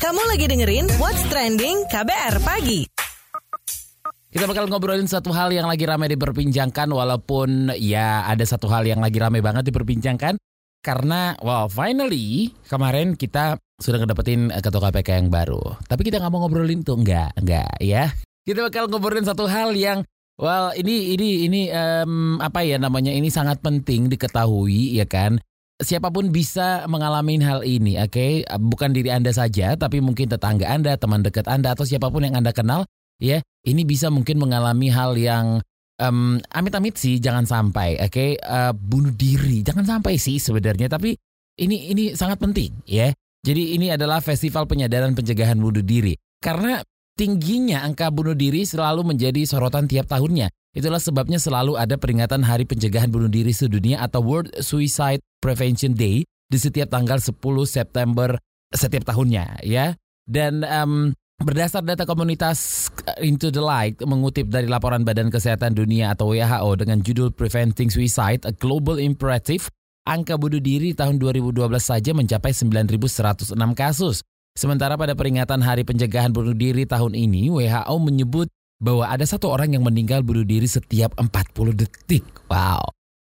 Kamu lagi dengerin What's Trending KBR Pagi. Kita bakal ngobrolin satu hal yang lagi ramai diperbincangkan walaupun ya ada satu hal yang lagi ramai banget diperbincangkan karena wow finally kemarin kita sudah ngedapetin eh, ketua KPK yang baru. Tapi kita nggak mau ngobrolin tuh enggak, enggak ya. Kita bakal ngobrolin satu hal yang well ini ini ini em, apa ya namanya ini sangat penting diketahui ya kan. Siapa pun bisa mengalami hal ini, oke? Bukan diri Anda saja, tapi mungkin tetangga Anda, teman dekat Anda atau siapa pun yang Anda kenal ya ini bisa mungkin mengalami hal yang em, amit-amit sih jangan sampai oke? Eh, bunuh diri jangan sampai sih sebenarnya tapi ini ini sangat penting ya? Jadi ini adalah festival penyadaran pencegahan bunuh diri. Karena tingginya angka bunuh diri selalu menjadi sorotan tiap tahunnya itulah sebabnya selalu ada peringatan hari pencegahan bunuh diri sedunia atau World Suicide Prevention Day di setiap tanggal 10 September setiap tahunnya ya dan em, Berdasar data komunitas Into the Light mengutip dari laporan Badan Kesehatan Dunia atau WHO dengan judul Preventing Suicide, a Global Imperative, angka bunuh diri tahun 2012 saja mencapai 9.106 kasus. Sementara pada peringatan Hari Pencegahan Bunuh Diri tahun ini, WHO menyebut bahwa ada satu orang yang meninggal bunuh diri setiap 40 detik. Wow.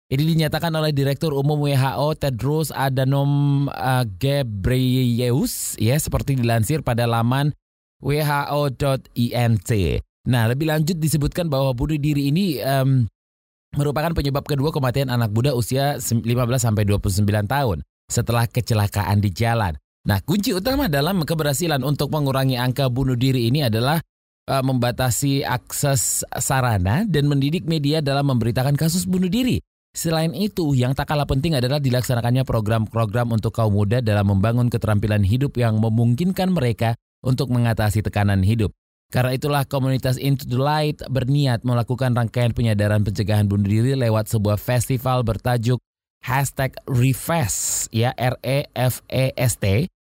Ini dinyatakan oleh Direktur Umum WHO Tedros Adhanom uh, Ghebreyesus ya seperti dilansir pada laman WHO.int. Nah, lebih lanjut disebutkan bahwa bunuh diri ini em, merupakan penyebab kedua kematian anak muda usia 15 sampai 29 tahun setelah kecelakaan di jalan. Nah, kunci utama dalam keberhasilan untuk mengurangi angka bunuh diri ini adalah eh, membatasi akses sarana dan mendidik media dalam memberitakan kasus bunuh diri. Selain itu, yang tak kalah penting adalah dilaksanakannya program-program untuk kaum muda dalam membangun keterampilan hidup yang memungkinkan mereka untuk mengatasi tekanan hidup. Karena itulah komunitas Into the Light berniat melakukan rangkaian penyadaran pencegahan bunuh diri lewat sebuah festival bertajuk hashtag Refest ya R-E-F-E-S-T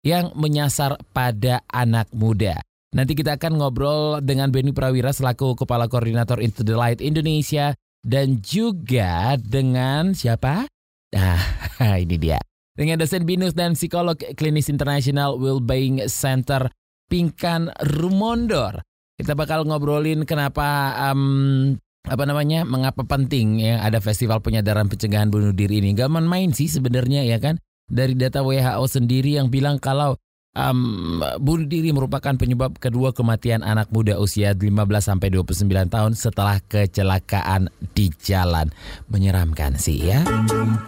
yang menyasar pada anak muda. Nanti kita akan ngobrol dengan Benny Prawira selaku Kepala Koordinator Into the Light Indonesia dan juga dengan siapa? Nah, ini dia. Dengan dosen binus dan psikolog klinis internasional Wellbeing Center Pinkan Rumondor. Kita bakal ngobrolin kenapa em, apa namanya mengapa penting ya ada festival penyadaran pencegahan bunuh diri ini. Gak main-main sih sebenarnya ya kan. Dari data WHO sendiri yang bilang kalau em, bunuh diri merupakan penyebab kedua kematian anak muda usia 15 sampai 29 tahun setelah kecelakaan di jalan. Menyeramkan sih ya.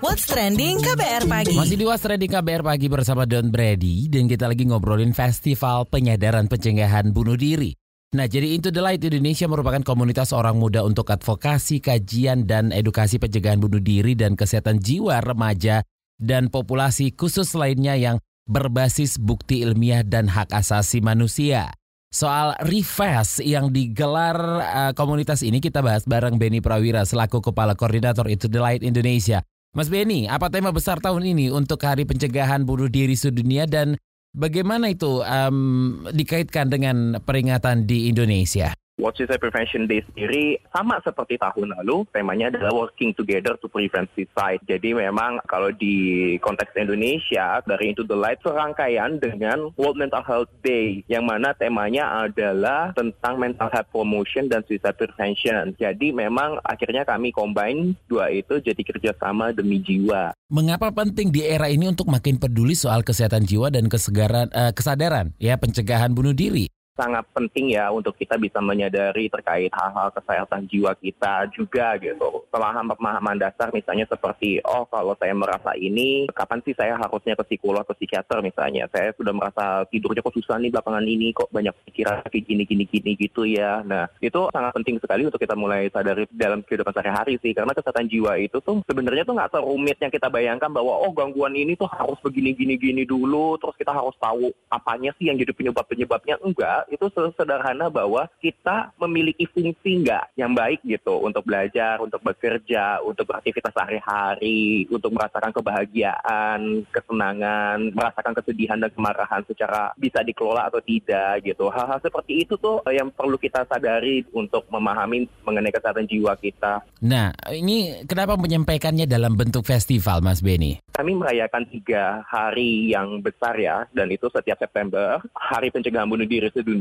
What's Trending KBR Pagi. Masih di Was Trading KBR pagi bersama Don Brady dan kita lagi ngobrolin festival penyadaran pencegahan bunuh diri. Nah, jadi Into the Light Indonesia merupakan komunitas orang muda untuk advokasi, kajian, dan edukasi pencegahan bunuh diri dan kesehatan jiwa remaja dan populasi khusus lainnya yang berbasis bukti ilmiah dan hak asasi manusia. Soal Refest yang digelar eh, komunitas ini kita bahas bareng Benny Prawira selaku Kepala Koordinator Into the Light Indonesia. Mas Benny, apa tema besar tahun ini untuk Hari Pencegahan Bunuh Diri Sedunia dan bagaimana itu em, dikaitkan dengan peringatan di Indonesia? World Suicide Prevention Day sendiri sama seperti tahun lalu, temanya adalah working together to prevent suicide. Jadi memang kalau di konteks Indonesia dari Into the Light serangkaian dengan World Mental Health Day yang mana temanya adalah tentang mental health promotion dan suicide prevention. Jadi memang akhirnya kami combine dua itu jadi kerjasama demi jiwa. Mengapa penting di era ini untuk makin peduli soal kesehatan jiwa dan kesegaran eh, kesadaran ya pencegahan bunuh diri? Sangat penting ya untuk kita bisa menyadari terkait hal-hal kesehatan jiwa kita juga gitu. Pemahaman-pemahaman dasar misalnya seperti, oh kalau saya merasa ini, kapan sih saya harusnya ke psikolog atau psikiater misalnya. Saya sudah merasa tidurnya kok susah nih belakangan ini, kok banyak pikiran kayak gini-gini-gini gitu ya. Nah, itu sangat penting sekali untuk kita mulai sadari dalam kehidupan sehari-hari sih. Karena kesehatan jiwa itu tuh sebenarnya tuh nggak serumit yang kita bayangkan bahwa, oh gangguan ini tuh harus begini-gini-gini dulu, terus kita harus tahu apanya sih yang jadi penyebab-penyebabnya. Enggak, itu sederhana bahwa kita memiliki fungsi nggak yang baik gitu untuk belajar, untuk bekerja, untuk beraktivitas sehari-hari, untuk merasakan kebahagiaan, kesenangan, merasakan kesedihan dan kemarahan secara bisa dikelola atau tidak gitu. Hal-hal seperti itu tuh yang perlu kita sadari untuk memahami mengenai kesehatan jiwa kita. Nah, ini kenapa menyampaikannya dalam bentuk festival, Mas Benny? kami merayakan tiga hari yang besar ya, dan itu setiap September. Hari pencegahan bunuh diri sedunia,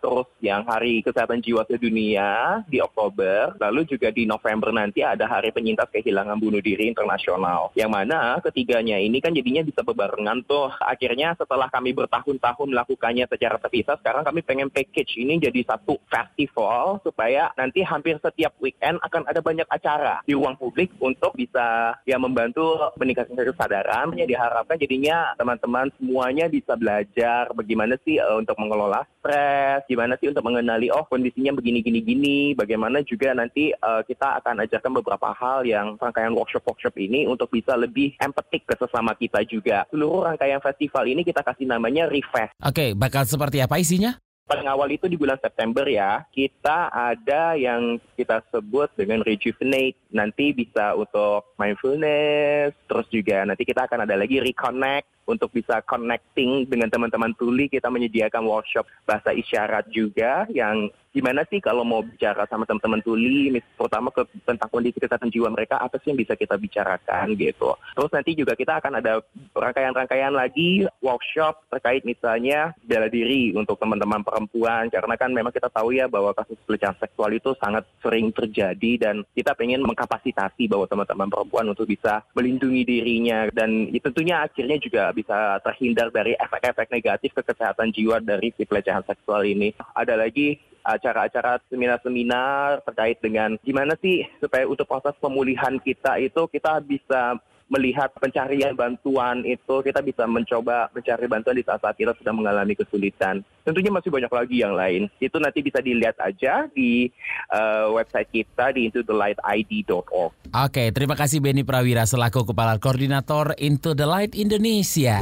terus yang hari kesehatan jiwa sedunia di Oktober, lalu juga di November nanti ada hari penyintas kehilangan bunuh diri internasional. Yang mana ketiganya ini kan jadinya bisa berbarengan tuh. Akhirnya setelah kami bertahun-tahun melakukannya secara terpisah, sekarang kami pengen package ini jadi satu festival supaya nanti hampir setiap weekend akan ada banyak acara di ruang publik untuk bisa ya membantu meningkatkan kesadaran. Ya diharapkan jadinya teman-teman semuanya bisa belajar bagaimana sih uh, untuk mengelola stres, gimana sih untuk mengenali oh kondisinya begini-gini-gini, bagaimana juga nanti uh, kita akan ajarkan beberapa hal yang rangkaian workshop-workshop ini untuk bisa lebih empatik ke sesama kita juga. Seluruh rangkaian festival ini kita kasih namanya Refresh. Oke, bakal seperti apa isinya? paling awal itu di bulan September ya, kita ada yang kita sebut dengan rejuvenate. Nanti bisa untuk mindfulness, terus juga nanti kita akan ada lagi reconnect untuk bisa connecting dengan teman-teman tuli. Kita menyediakan workshop bahasa isyarat juga yang gimana sih kalau mau bicara sama teman-teman tuli, terutama ke, tentang kondisi kesehatan jiwa mereka, apa sih yang bisa kita bicarakan gitu. Terus nanti juga kita akan ada rangkaian-rangkaian lagi workshop terkait misalnya bela diri untuk teman-teman perempuan, karena kan memang kita tahu ya bahwa kasus pelecehan seksual itu sangat sering terjadi dan kita pengen mengkapasitasi bahwa teman-teman perempuan untuk bisa melindungi dirinya. Dan tentunya akhirnya juga bisa terhindar dari efek-efek negatif ke kesehatan jiwa dari si pelecehan seksual ini. Ada lagi acara-acara seminar-seminar terkait dengan gimana sih supaya untuk proses pemulihan kita itu kita bisa melihat pencarian bantuan itu kita bisa mencoba mencari bantuan di saat-saat kita sedang mengalami kesulitan. Tentunya masih banyak lagi yang lain. Itu nanti bisa dilihat aja di uh, website kita di intothelightid.org. Oke, terima kasih Benny Prawira selaku Kepala Koordinator Into the Light Indonesia.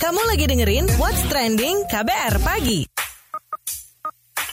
Kamu lagi dengerin What's Trending KBR Pagi.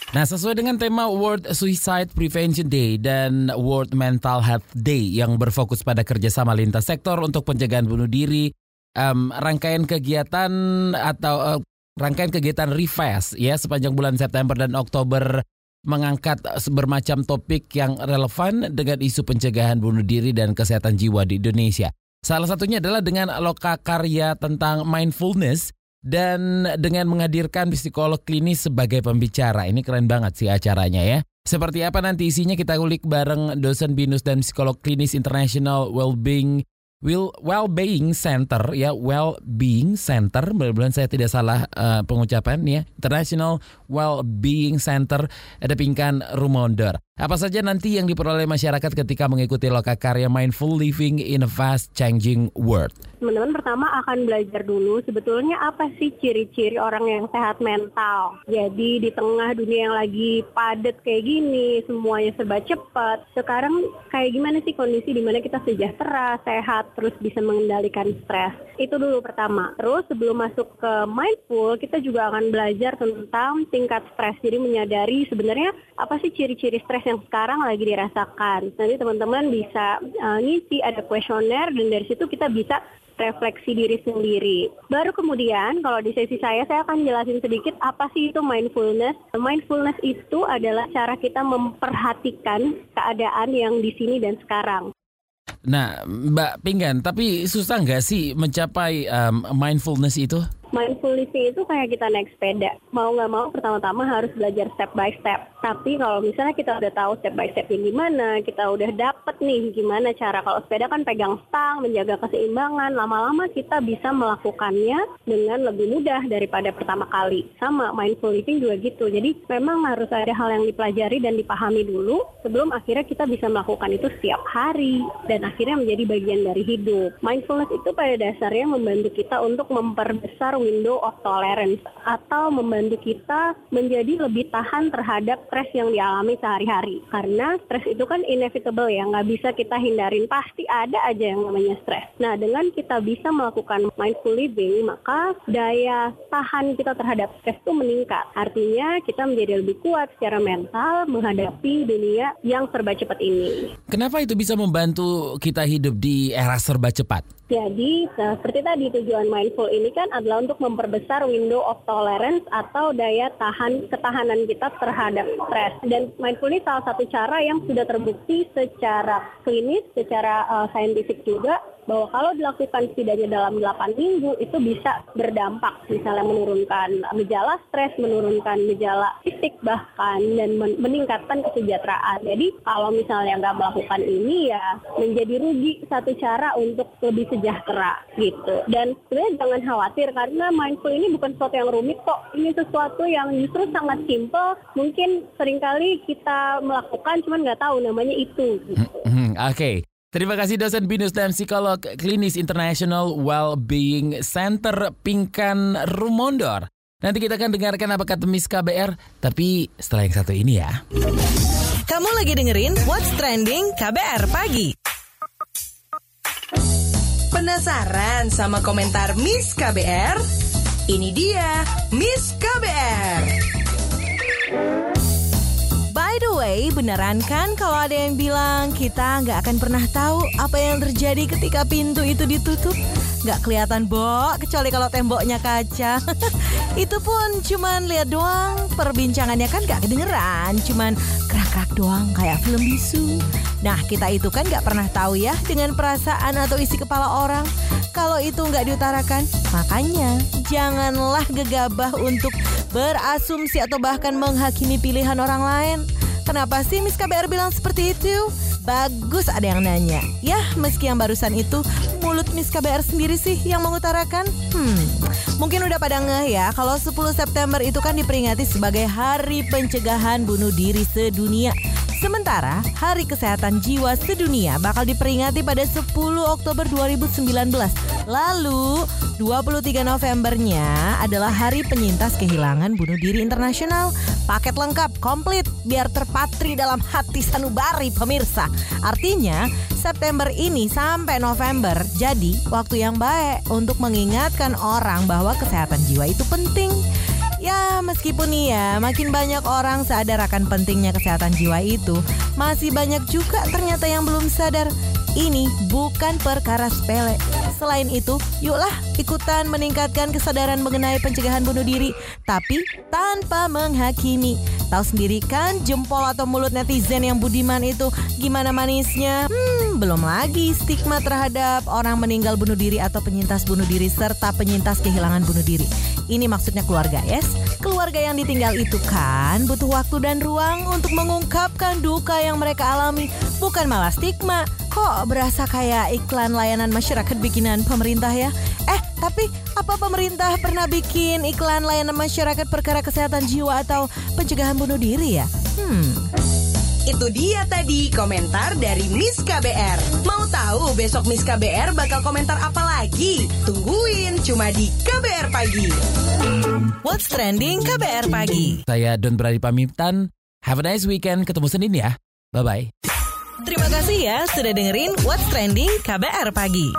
Nah, sesuai dengan tema World Suicide Prevention Day dan World Mental Health Day yang berfokus pada kerjasama lintas sektor untuk pencegahan bunuh diri, um, rangkaian kegiatan atau uh, rangkaian kegiatan refresh ya sepanjang bulan September dan Oktober mengangkat bermacam topik yang relevan dengan isu pencegahan bunuh diri dan kesehatan jiwa di Indonesia. Salah satunya adalah dengan loka karya tentang mindfulness dan dengan menghadirkan psikolog klinis sebagai pembicara. Ini keren banget sih acaranya ya. Seperti apa nanti isinya kita ulik bareng dosen binus dan psikolog klinis International Wellbeing Will Wellbeing Center ya Wellbeing Center benar-benar saya tidak salah uh, pengucapan ya International Wellbeing Center ada Pingkan Rumonder. Apa saja nanti yang diperoleh masyarakat ketika mengikuti loka karya Mindful Living in a Fast Changing World? Teman-teman pertama akan belajar dulu sebetulnya apa sih ciri-ciri orang yang sehat mental. Jadi di tengah dunia yang lagi padat kayak gini, semuanya serba cepat. Sekarang kayak gimana sih kondisi di mana kita sejahtera, sehat, terus bisa mengendalikan stres. Itu dulu pertama. Terus sebelum masuk ke mindful, kita juga akan belajar tentang tingkat stres. Jadi menyadari sebenarnya apa sih ciri-ciri stres yang sekarang lagi dirasakan. Nanti teman-teman bisa uh, ngisi ada kuesioner dan dari situ kita bisa refleksi diri sendiri. Baru kemudian kalau di sesi saya saya akan jelasin sedikit apa sih itu mindfulness. Mindfulness itu adalah cara kita memperhatikan keadaan yang di sini dan sekarang. Nah, Mbak Pinggan, tapi susah nggak sih mencapai um, mindfulness itu? Mindful living itu kayak kita naik sepeda. Mau nggak mau pertama-tama harus belajar step by step. Tapi kalau misalnya kita udah tahu step by step ini gimana, kita udah dapet nih gimana cara kalau sepeda kan pegang stang, menjaga keseimbangan, lama-lama kita bisa melakukannya dengan lebih mudah daripada pertama kali. Sama mindful living juga gitu. Jadi memang harus ada hal yang dipelajari dan dipahami dulu sebelum akhirnya kita bisa melakukan itu setiap hari dan akhirnya menjadi bagian dari hidup. Mindfulness itu pada dasarnya membantu kita untuk memperbesar window of tolerance atau membantu kita menjadi lebih tahan terhadap stres yang dialami sehari-hari. Karena stres itu kan inevitable ya, nggak bisa kita hindarin. Pasti ada aja yang namanya stres. Nah, dengan kita bisa melakukan mindful living, maka daya tahan kita terhadap stres itu meningkat. Artinya kita menjadi lebih kuat secara mental menghadapi dunia yang serba cepat ini. Kenapa itu bisa membantu kita hidup di era serba cepat? Jadi, nah, seperti tadi tujuan mindful ini kan adalah untuk memperbesar window of tolerance atau daya tahan ketahanan kita terhadap stres. Dan mindful ini salah satu cara yang sudah terbukti secara klinis, secara uh, saintifik juga bahwa kalau dilakukan setidaknya dalam 8 minggu itu bisa berdampak misalnya menurunkan gejala stres, menurunkan gejala fisik bahkan dan meningkatkan kesejahteraan. Jadi kalau misalnya nggak melakukan ini ya menjadi rugi satu cara untuk lebih sejahtera gitu. Dan sebenarnya jangan khawatir karena mindful ini bukan sesuatu yang rumit kok. Ini sesuatu yang justru sangat simple. Mungkin sering kali kita melakukan cuman nggak tahu namanya itu. Gitu. Hmm, Oke. Okay. Terima kasih dosen binus dan psikolog klinis International Wellbeing Center Pingkan Rumondor. Nanti kita akan dengarkan apa kata Miss KBR, tapi setelah yang satu ini ya. Kamu lagi dengerin What's Trending KBR Pagi. Penasaran sama komentar Miss KBR? Ini dia Miss KBR. Beneran kan kalau ada yang bilang kita nggak akan pernah tahu apa yang terjadi ketika pintu itu ditutup? Nggak kelihatan, Bo, kecuali kalau temboknya kaca. itu pun cuman lihat doang, perbincangannya kan nggak kedengeran, cuman kerak-kerak doang kayak film bisu. Nah, kita itu kan nggak pernah tahu ya dengan perasaan atau isi kepala orang. Kalau itu nggak diutarakan, makanya janganlah gegabah untuk berasumsi atau bahkan menghakimi pilihan orang lain. Kenapa sih Miss KBR bilang seperti itu? Bagus ada yang nanya. Ya, meski yang barusan itu mulut Miss KBR sendiri sih yang mengutarakan. Hmm, mungkin udah pada ngeh ya kalau 10 September itu kan diperingati sebagai Hari Pencegahan Bunuh Diri Sedunia. Sementara Hari Kesehatan Jiwa Sedunia bakal diperingati pada 10 Oktober 2019. Lalu 23 Novembernya adalah Hari Penyintas Kehilangan Bunuh Diri Internasional. Paket lengkap, komplit, biar terpatri dalam hati sanubari pemirsa. Artinya, September ini sampai November jadi waktu yang baik untuk mengingatkan orang bahwa kesehatan jiwa itu penting. Ya, meskipun nih ya, makin banyak orang sadar akan pentingnya kesehatan jiwa itu, masih banyak juga ternyata yang belum sadar. Ini bukan perkara sepele. Selain itu, yuklah ikutan meningkatkan kesadaran mengenai pencegahan bunuh diri, tapi tanpa menghakimi. Tahu sendiri kan jempol atau mulut netizen yang budiman itu gimana manisnya? Hmm, belum lagi stigma terhadap orang meninggal bunuh diri atau penyintas bunuh diri serta penyintas kehilangan bunuh diri. Ini maksudnya keluarga, yes? Keluarga yang ditinggal itu kan butuh waktu dan ruang untuk mengungkapkan duka yang mereka alami, bukan malah stigma. Kok berasa kayak iklan layanan masyarakat bikinan pemerintah ya? Eh, tapi apa pemerintah pernah bikin iklan layanan masyarakat perkara kesehatan jiwa atau pencegahan bunuh diri ya? Hmm. Itu dia tadi komentar dari Miss KBR. Mau tahu besok Miss KBR bakal komentar apa lagi? Tungguin cuma di KBR Pagi. What's Trending KBR Pagi. Saya Don Brady pamitan. Have a nice weekend. Ketemu Senin ya. Bye-bye. Terima kasih ya sudah dengerin What's Trending KBR Pagi.